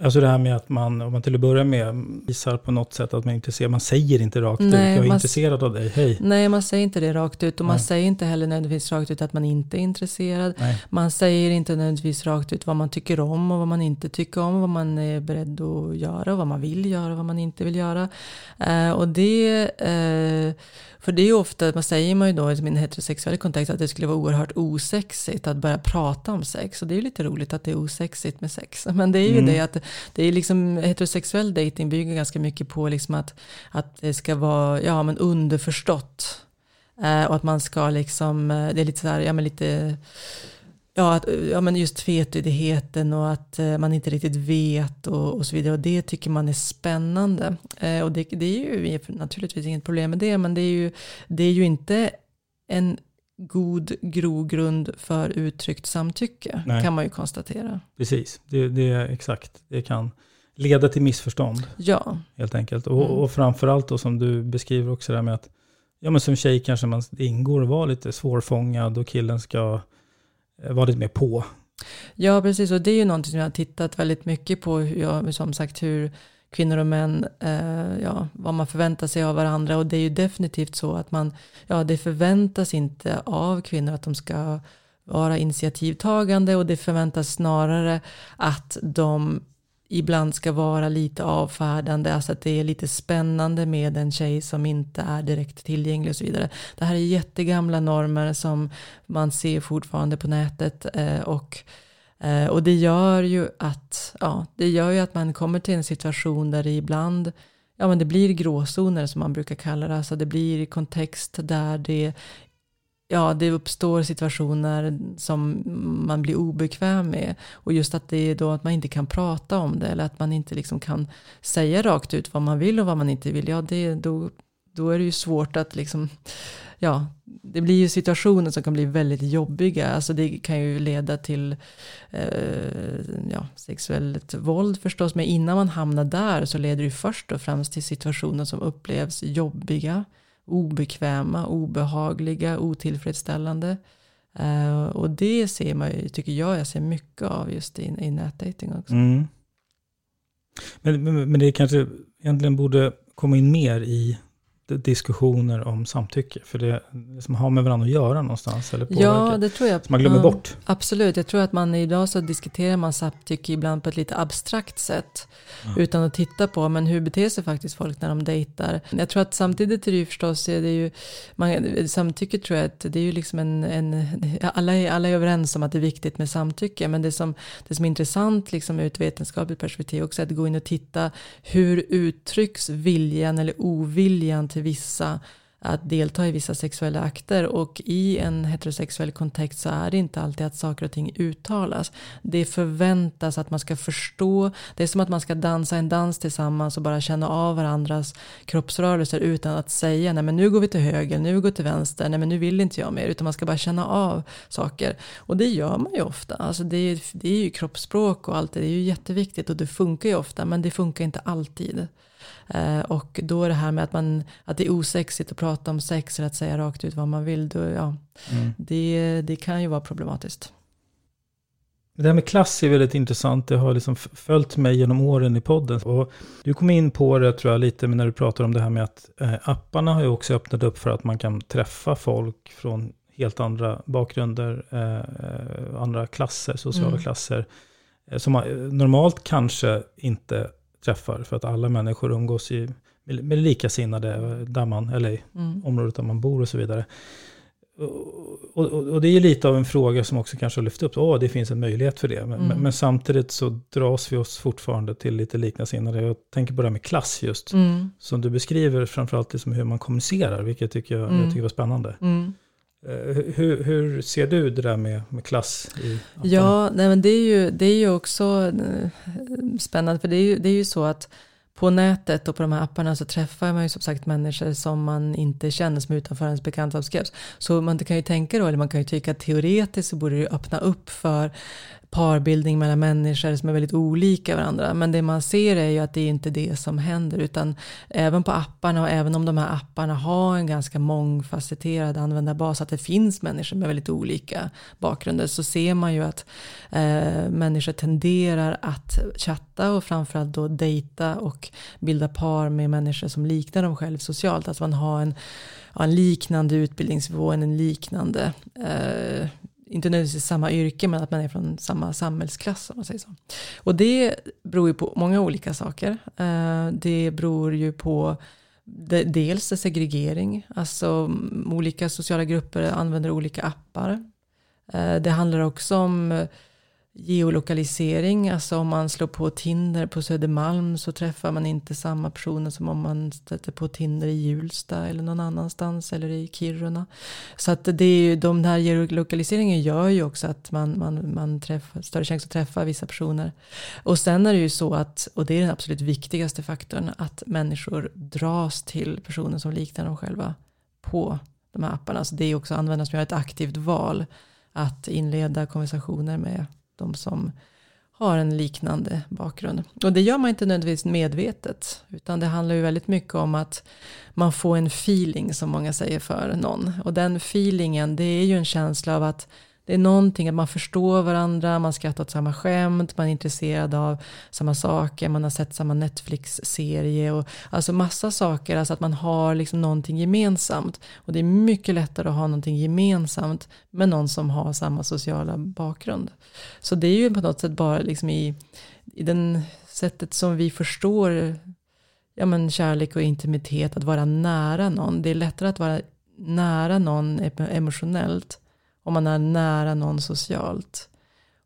Alltså det här med att man, om man till att börja med visar på något sätt att man är intresserad. Man säger inte rakt Nej, ut, jag är intresserad av dig, hej. Nej, man säger inte det rakt ut. Och Nej. man säger inte heller nödvändigtvis rakt ut att man inte är intresserad. Nej. Man säger inte nödvändigtvis rakt ut vad man tycker om och vad man inte tycker om. Vad man är beredd att göra och vad man vill göra och vad man inte vill göra. Uh, och det... Uh, för det är ju ofta, man säger man ju då i min heterosexuella kontext att det skulle vara oerhört osexigt att börja prata om sex. Och det är ju lite roligt att det är osexigt med sex. (laughs) Men det är ju mm. det att det är liksom heterosexuell dating bygger ganska mycket på liksom att, att det ska vara ja, men underförstått. Eh, och att man ska liksom, eh, det är lite så här, ja men lite Ja, att, ja, men just tvetydigheten och att eh, man inte riktigt vet och, och, så vidare. Och det tycker man är spännande. Eh, och det, det, är ju naturligtvis inget problem med det, men det är ju, det är ju inte en god grogrund för uttryckt samtycke, Nej. kan man ju konstatera. Precis, det, det är exakt. Det kan leda till missförstånd. Ja. Helt enkelt. Och, mm. och framförallt då som du beskriver också det här med att ja men som tjej kanske man ingår och vara lite svårfångad och killen ska eh, vara lite mer på. Ja, precis. Och det är ju någonting som jag har tittat väldigt mycket på. Hur jag, som sagt, hur kvinnor och män, eh, ja, vad man förväntar sig av varandra. Och det är ju definitivt så att man, ja, det förväntas inte av kvinnor att de ska vara initiativtagande och det förväntas snarare att de ibland ska vara lite avfärdande, alltså att det är lite spännande med en tjej som inte är direkt tillgänglig och så vidare. Det här är jättegamla normer som man ser fortfarande på nätet eh, och eh, och det gör ju att, ja, det gör ju att man kommer till en situation där det ibland ja, men det blir gråzoner som man brukar kalla det. Alltså det blir kontext där det ja, det uppstår situationer som man blir obekväm med. Och just att det är då att man inte kan prata om det eller att man inte liksom kan säga rakt ut vad man vill och vad man inte vill. Ja, det, då, då är det ju svårt att liksom, ja, det blir ju situationer som kan bli väldigt jobbiga. Alltså det kan ju leda till eh, ja, sexuellt våld förstås. Men innan man hamnar där så leder det ju först och främst till situationer som upplevs jobbiga obekväma, obehagliga, otillfredsställande. Eh, och det ser man ju, tycker jag, jag ser mycket av just i, i nätdating också. Mm. Men, men, men det kanske egentligen borde komma in mer i diskussioner om samtycke? För det som har med varandra att göra någonstans? Eller ja, det tror jag. Man glömmer ja, bort? Absolut. Jag tror att man idag så diskuterar man samtycke ibland på ett lite abstrakt sätt. Ja. Utan att titta på, men hur beter sig faktiskt folk när de dejtar? Jag tror att samtidigt är det ju förstås, det är ju, man, samtycke tror jag att det är ju liksom en, en alla, är, alla är överens om att det är viktigt med samtycke. Men det som, det som är intressant liksom ur ett vetenskapligt perspektiv också är att gå in och titta hur uttrycks viljan eller oviljan till vissa att delta i vissa sexuella akter och i en heterosexuell kontext så är det inte alltid att saker och ting uttalas. Det förväntas att man ska förstå. Det är som att man ska dansa en dans tillsammans och bara känna av varandras kroppsrörelser utan att säga nej men nu går vi till höger, nu går vi till vänster, nej men nu vill inte jag mer utan man ska bara känna av saker. Och det gör man ju ofta. Alltså det, är, det är ju kroppsspråk och allt det, det är ju jätteviktigt och det funkar ju ofta men det funkar inte alltid. Eh, och då är det här med att, man, att det är osexigt att prata om sex eller att säga rakt ut vad man vill. Då, ja, mm. det, det kan ju vara problematiskt. Det här med klass är väldigt intressant. Det har liksom följt mig genom åren i podden. Och du kom in på det tror jag lite när du pratar om det här med att eh, apparna har ju också öppnat upp för att man kan träffa folk från helt andra bakgrunder, eh, andra klasser, sociala mm. klasser. Som man normalt kanske inte träffar. För att alla människor umgås i, med likasinnade där man, eller i mm. området där man bor och så vidare. Och, och, och, det är lite av en fråga som också kanske har lyft upp. Åh, det finns en möjlighet för det. Men, mm. men, samtidigt så dras vi oss fortfarande till lite likasinnade. Jag tänker på det här med klass just. Mm. Som du beskriver framförallt liksom hur man kommunicerar. Vilket tycker jag, mm. jag tycker var spännande. Mm. Eh, hur, hur, ser du det där med, med klass? I ja, nej, men det, är ju, det är ju också eh, spännande. För det är, ju, det är ju så att på nätet och på de här apparna så träffar man ju som sagt människor som man inte känner som är utanför ens bekantskapskrets. Så man kan ju tänka då, eller man kan ju tycka att teoretiskt så borde det öppna upp för parbildning mellan människor som är väldigt olika varandra. Men det man ser är ju att det är inte det som händer. Utan även på apparna och även om de här apparna har en ganska mångfacetterad användarbas. Att det finns människor med väldigt olika bakgrunder. Så ser man ju att eh, människor tenderar att chatta och framförallt då dejta och bilda par med människor som liknar dem själv socialt. Alltså man har en, en liknande utbildningsnivå, en liknande eh, inte nödvändigtvis samma yrke men att man är från samma samhällsklass om man säger så. Och det beror ju på många olika saker. Eh, det beror ju på dels segregering, alltså mm, olika sociala grupper använder olika appar. Eh, det handlar också om geolokalisering, alltså om man slår på Tinder på Södermalm så träffar man inte samma personer som om man sätter på Tinder i Hjulsta eller någon annanstans eller i Kiruna. Så att det är ju, de här geolokaliseringen gör ju också att man, man, man träffar, större chans att träffa vissa personer. Och sen är det ju så att, och det är den absolut viktigaste faktorn, att människor dras till personer som liknar dem själva på de här apparna. Så det är också användare som gör ett aktivt val att inleda konversationer med de som har en liknande bakgrund. Och det gör man inte nödvändigtvis medvetet. Utan det handlar ju väldigt mycket om att man får en feeling som många säger för någon. Och den feelingen det är ju en känsla av att det är någonting att man förstår varandra, man skrattar åt samma skämt, man är intresserad av samma saker, man har sett samma Netflix-serie och alltså massa saker, alltså att man har liksom någonting gemensamt. Och det är mycket lättare att ha någonting gemensamt med någon som har samma sociala bakgrund. Så det är ju på något sätt bara liksom i, i den sättet som vi förstår ja, men kärlek och intimitet, att vara nära någon. Det är lättare att vara nära någon emotionellt om man är nära någon socialt.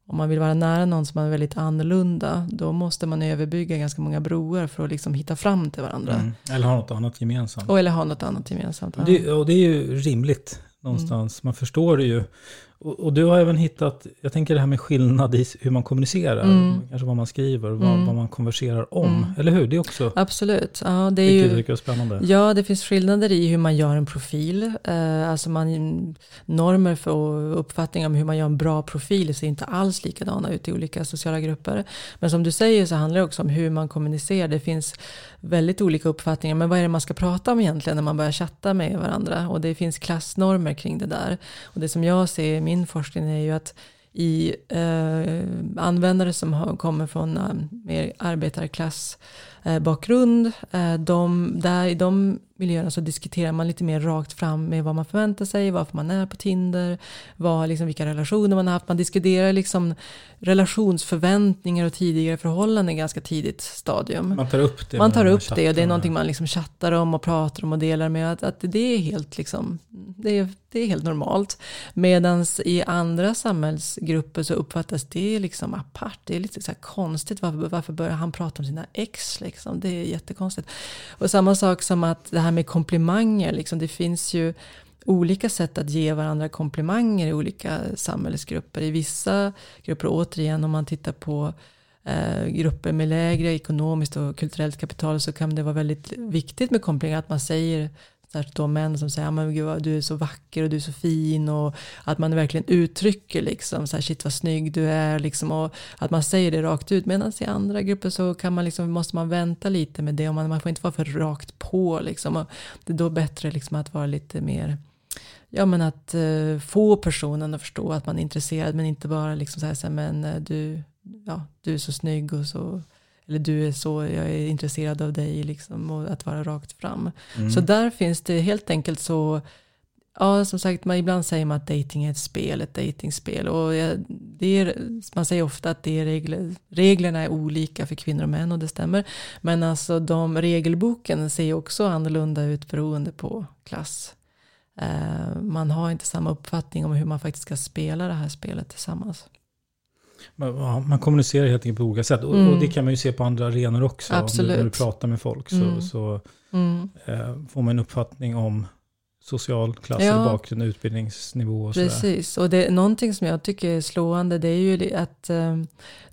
Om man vill vara nära någon som är väldigt annorlunda, då måste man överbygga ganska många broar för att liksom hitta fram till varandra. Mm. Eller ha något annat gemensamt. Och eller ha något annat gemensamt. Ja. Det, och det är ju rimligt någonstans. Mm. Man förstår det ju. Och, och, du har även hittat, jag tänker det här med skillnad i hur man kommunicerar, mm. kanske vad man skriver, vad, mm. vad man konverserar om, mm. eller hur? Det är också Absolut. Ja, det är ju, tycker spännande. Ja, det finns skillnader i hur man gör en profil. Eh, alltså man, normer för uppfattning om hur man gör en bra profil ser inte alls likadana ut i olika sociala grupper. Men som du säger så handlar det också om hur man kommunicerar. Det finns väldigt olika uppfattningar, men vad är det man ska prata om egentligen när man börjar chatta med varandra? Och det finns klassnormer kring det där. Och det som jag ser min forskning är ju att i eh, användare som har, kommer från eh, mer arbetarklass eh, bakgrund, eh, de, där, i de miljöerna så diskuterar man lite mer rakt fram med vad man förväntar sig, varför man är på Tinder, vad, liksom, vilka relationer man har haft. Man diskuterar liksom relationsförväntningar och tidigare förhållanden ganska tidigt stadium. Man tar upp det. Man tar upp det och det är någonting man liksom chattar om och pratar om och delar med. Att, att det är helt liksom, det är, det är helt normalt. Medan i andra samhällsgrupper så uppfattas det liksom apart. Det är lite så konstigt. Varför, varför börjar han prata om sina ex? Liksom? Det är jättekonstigt. Och samma sak som att det här här med komplimanger. Liksom, det finns ju olika sätt att ge varandra komplimanger i olika samhällsgrupper. I vissa grupper, återigen om man tittar på eh, grupper med lägre ekonomiskt och kulturellt kapital så kan det vara väldigt viktigt med komplimanger. Att man säger Särskilt då män som säger, men gud, du är så vacker och du är så fin och att man verkligen uttrycker liksom, så här, shit vad snygg du är liksom, och att man säger det rakt ut. Medan i andra grupper så kan man liksom, måste man vänta lite med det och man, man får inte vara för rakt på liksom. Och det är då bättre liksom att vara lite mer Ja men att eh, få personen att förstå att man är intresserad men inte bara liksom så här, så här men eh, du, ja, du är så snygg och så eller du är så, jag är intresserad av dig, liksom, och att vara rakt fram. Mm. Så där finns det helt enkelt så, ja som sagt, man, ibland säger man att dating är ett spel, ett datingspel. Och det är, man säger ofta att det är regler, reglerna är olika för kvinnor och män och det stämmer. Men alltså de regelboken ser också annorlunda ut beroende på klass. Uh, man har inte samma uppfattning om hur man faktiskt ska spela det här spelet tillsammans. Man kommunicerar helt enkelt på olika sätt. Mm. Och det kan man ju se på andra arenor också. Absolut. Om du, när du pratar med folk så, mm. så mm. Eh, får man en uppfattning om social klass ja. bakgrund, utbildningsnivå och sådär. Precis, och det är någonting som jag tycker är slående det är ju att eh,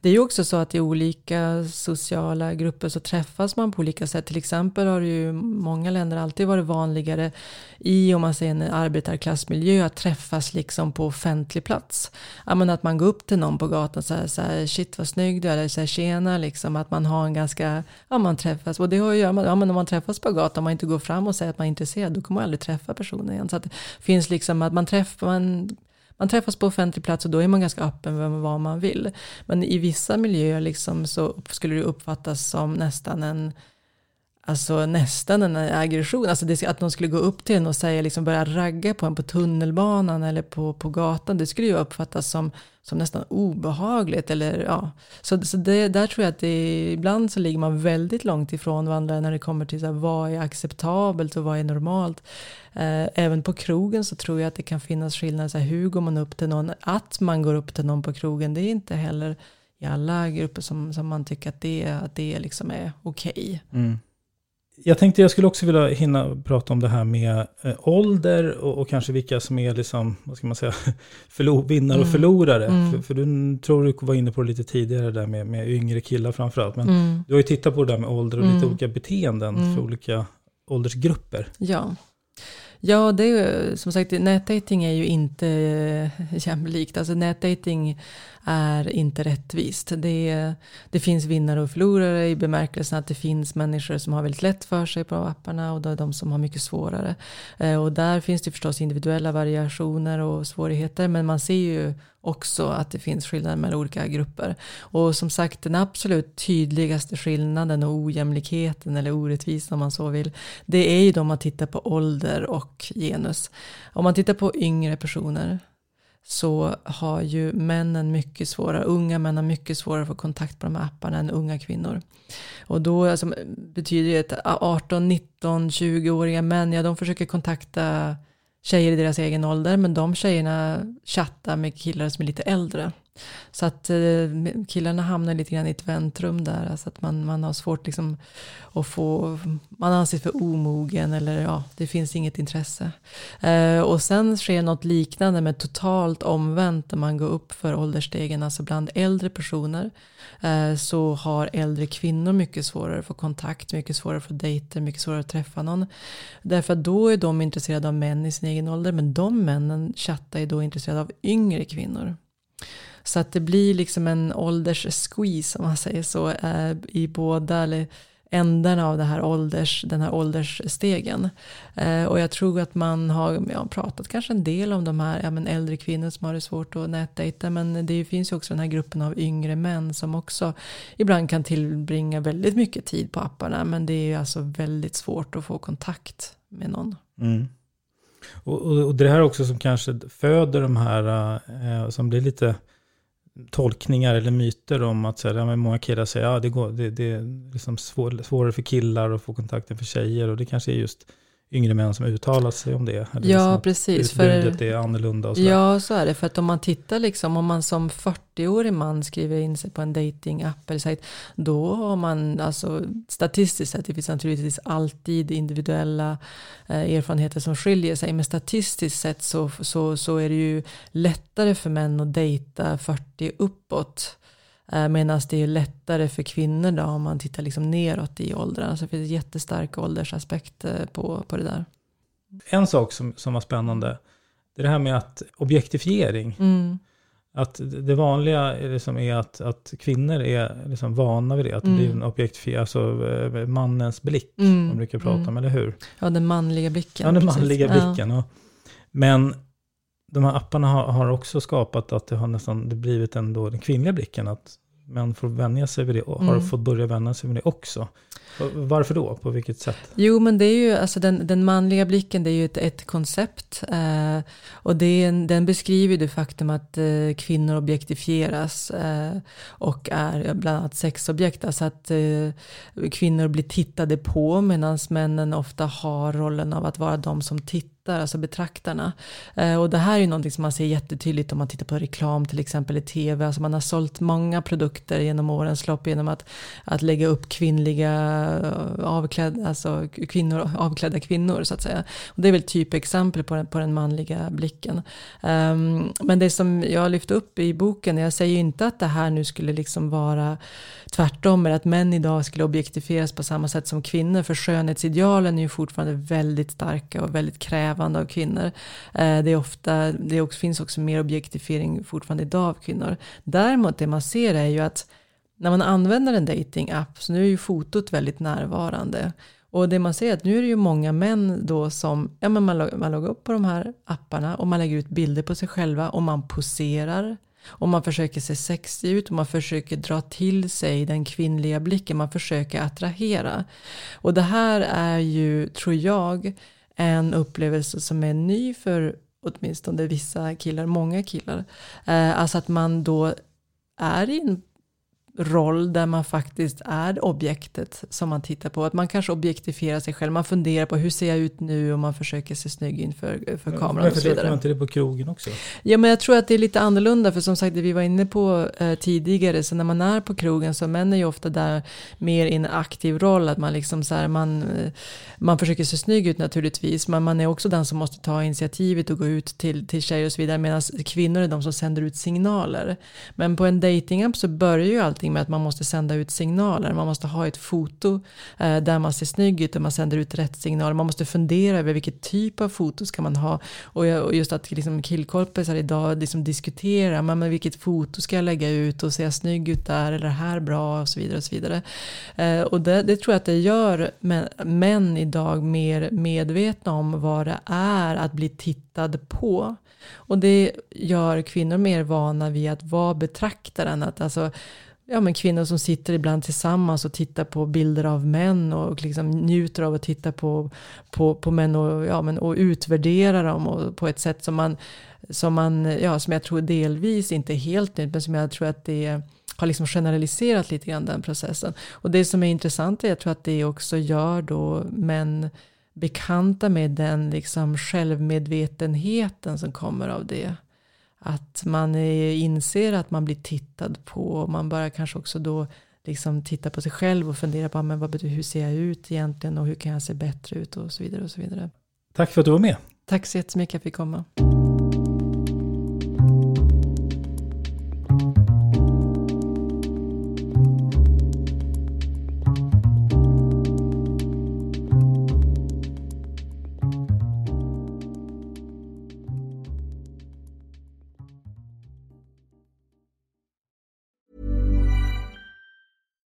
det är ju också så att i olika sociala grupper så träffas man på olika sätt. Till exempel har det ju många länder alltid varit vanligare i, om man säger en arbetarklassmiljö, att träffas liksom på offentlig plats. Men att man går upp till någon på gatan och säger så här, shit vad snygg du är, eller så här, tjena, liksom, att man har en ganska, ja man träffas, och det har att göra med, ja men om man träffas på gatan, om man inte går fram och säger att man är intresserad, då kommer man aldrig träffa personen igen. Så att det finns liksom att man träffar, man man träffas på offentlig plats och då är man ganska öppen med vad man vill. Men i vissa miljöer liksom så skulle det uppfattas som nästan en Alltså nästan en aggression, alltså det, att någon skulle gå upp till en och säga, liksom börja ragga på en på tunnelbanan eller på, på gatan, det skulle ju uppfattas som, som nästan obehagligt. Eller, ja. Så, så det, där tror jag att det, ibland så ligger man väldigt långt ifrån varandra när det kommer till så här, vad är acceptabelt och vad är normalt. Eh, även på krogen så tror jag att det kan finnas skillnader, så här, hur går man upp till någon, att man går upp till någon på krogen, det är inte heller i alla grupper som, som man tycker att det, att det liksom är okej. Okay. Mm. Jag tänkte jag skulle också vilja hinna prata om det här med eh, ålder och, och, kanske vilka som är liksom, vad ska man säga, (laughs) förlor, vinnare och mm. förlorare. Mm. För, för, du tror du var inne på det lite tidigare där med, med yngre killar framförallt. Men mm. du har ju tittat på det där med ålder och lite mm. olika beteenden för mm. olika åldersgrupper. Ja. Ja, det är ju som sagt, nätdating är ju inte (laughs) jämlikt. Alltså nätdating är inte rättvist. Det, det finns vinnare och förlorare i bemärkelsen att det finns människor som har väldigt lätt för sig på apparna och då är de som har mycket svårare. Eh, och där finns det förstås individuella variationer och svårigheter men man ser ju också att det finns skillnader mellan olika grupper. Och som sagt den absolut tydligaste skillnaden och ojämlikheten eller orättvisan om man så vill. Det är ju då man tittar på ålder och genus. Om man tittar på yngre personer så har ju männen mycket svårare, unga män har mycket svårare att få kontakt på de här apparna än unga kvinnor. Och då alltså, betyder det att 18, 19, 20-åriga män, ja de försöker kontakta tjejer i deras egen ålder, men de tjejerna chattar med killar som är lite äldre. Så att eh, killarna hamnar lite grann i ett väntrum där. Alltså att man, man har svårt liksom att få, man anses för omogen eller ja, det finns inget intresse. Eh, och sen sker något liknande med totalt omvänt när man går upp för åldersstegen. Alltså bland äldre personer eh, så har äldre kvinnor mycket svårare att få kontakt, mycket svårare att få dejter, mycket svårare att träffa någon. Därför att då är de intresserade av män i sin egen ålder, men de männen chattar är då intresserade av yngre kvinnor. Så att det blir liksom en ålderssqueeze om man säger så eh, i båda eller ändarna av det här ålders, den här åldersstegen. Eh, och jag tror att man har ja, pratat kanske en del om de här ja, men äldre kvinnor som har det svårt att nätdejta. Men det finns ju också den här gruppen av yngre män som också ibland kan tillbringa väldigt mycket tid på apparna. Men det är ju alltså väldigt svårt att få kontakt med någon. Mm. Och, och, och, det här också som kanske föder de här, eh, som blir lite tolkningar eller myter om att så här, ja, många killar säger att ja, det, går, det, det är liksom svår, svårare för killar att få kontakten för tjejer. Och det kanske är just yngre män som uttalar sig om det. Eller ja, liksom precis. För, är annorlunda och så Ja, så är det. För att om man tittar liksom, om man som 40-årig man skriver in sig på en datingapp eller sajt, då har man alltså statistiskt sett, det finns naturligtvis alltid individuella eh, erfarenheter som skiljer sig, men statistiskt sett så, så, så är det ju lättare för män att dejta 40 uppåt Medan det är lättare för kvinnor då om man tittar liksom neråt i åldrarna. Så det finns jättestark åldersaspekt eh, på, på det där. En sak som, som var spännande, det är det här med att objektifiering. Mm. Att det vanliga liksom är att, att kvinnor är liksom vana vid det. Att det blir mm. en objektifiering, alltså eh, mannens blick. Mm. Man brukar prata om, mm. eller hur? Ja, den manliga blicken. Ja, den precis. manliga blicken. Ja. men de här apparna har, har, också skapat att det har nästan det blivit ändå den kvinnliga blicken. Att män får vänja sig vid det och har mm. fått börja vänja sig vid det också. Varför då? På vilket sätt? Jo, men det är ju, alltså den, den manliga blicken, det är ju ett, ett koncept. Eh, och det är, den beskriver det faktum att eh, kvinnor objektifieras eh, och är bland annat sexobjekt. Alltså att eh, kvinnor blir tittade på medan männen ofta har rollen av att vara de som tittar tittar, alltså betraktarna. Eh, och det här är ju någonting som man ser jättetydligt om man tittar på reklam till exempel i tv. Alltså man har sålt många produkter genom årens lopp genom att, att lägga upp kvinnliga eh, avklädda, alltså kvinnor, avklädda kvinnor så att säga. Och det är väl typexempel på den, på den manliga blicken. Um, men det som jag lyfte upp i boken, jag säger ju inte att det här nu skulle liksom vara tvärtom, Eller att män idag skulle objektifieras på samma sätt som kvinnor. För skönhetsidealen är ju fortfarande väldigt starka och väldigt krävande krävande av kvinnor. Eh, det, är ofta, det också, finns också mer objektifiering fortfarande idag av kvinnor. Däremot det man ser är ju att när man använder en datingapp så nu är ju fotot väldigt närvarande. Och det man ser är att nu är det ju många män då som, ja men man, man loggar upp på de här apparna och man lägger ut bilder på sig själva och man poserar. Och man försöker se sexig ut och man försöker dra till sig den kvinnliga blicken, man försöker attrahera. Och det här är ju, tror jag, en upplevelse som är ny för åtminstone vissa killar, många killar. Eh, alltså att man då är i en roll där man faktiskt är objektet som man tittar på. Att man kanske objektifierar sig själv. Man funderar på hur ser jag ut nu och man försöker se snygg inför för kameran. Och så vidare. man inte det på krogen också? Ja men jag tror att det är lite annorlunda för som sagt det vi var inne på eh, tidigare så när man är på krogen så män är ju ofta där mer i en aktiv roll att man liksom så här, man, eh, man försöker se snygg ut naturligtvis men man är också den som måste ta initiativet och gå ut till, till tjejer och så vidare medan kvinnor är de som sänder ut signaler. Men på en datingapp så börjar ju alltid någonting med att man måste sända ut signaler. Man måste ha ett foto eh, där man ser snygg ut och man sänder ut rätt signaler. Man måste fundera över vilken typ av foto ska man ha. Och, och just att liksom, killkompisar idag liksom diskuterar, men, men vilket foto ska jag lägga ut och ser jag snygg ut där eller här bra och så vidare. Och så vidare. Eh, och det, det, tror jag att det gör män, män idag mer medvetna om vad det är att bli tittad på. Och det gör kvinnor mer vana vid att vara betraktaren. Att alltså, ja, men kvinnor som sitter ibland tillsammans och tittar på bilder av män och liksom njuter av att titta på, på, på män och, ja, men, och utvärdera dem och, på ett sätt som man, som man, ja, som jag tror delvis inte är helt nytt, men som jag tror att det har liksom generaliserat lite grann den processen. Och det som är intressant är, jag tror att det också gör då män bekanta med den liksom självmedvetenheten som kommer av det. Att man inser att man blir tittad på. Och man börjar kanske också då liksom titta på sig själv och fundera på men vad hur ser jag ut egentligen och hur kan jag se bättre ut och så vidare. och så vidare. Tack för att du var med. Tack så jättemycket för att jag fick komma.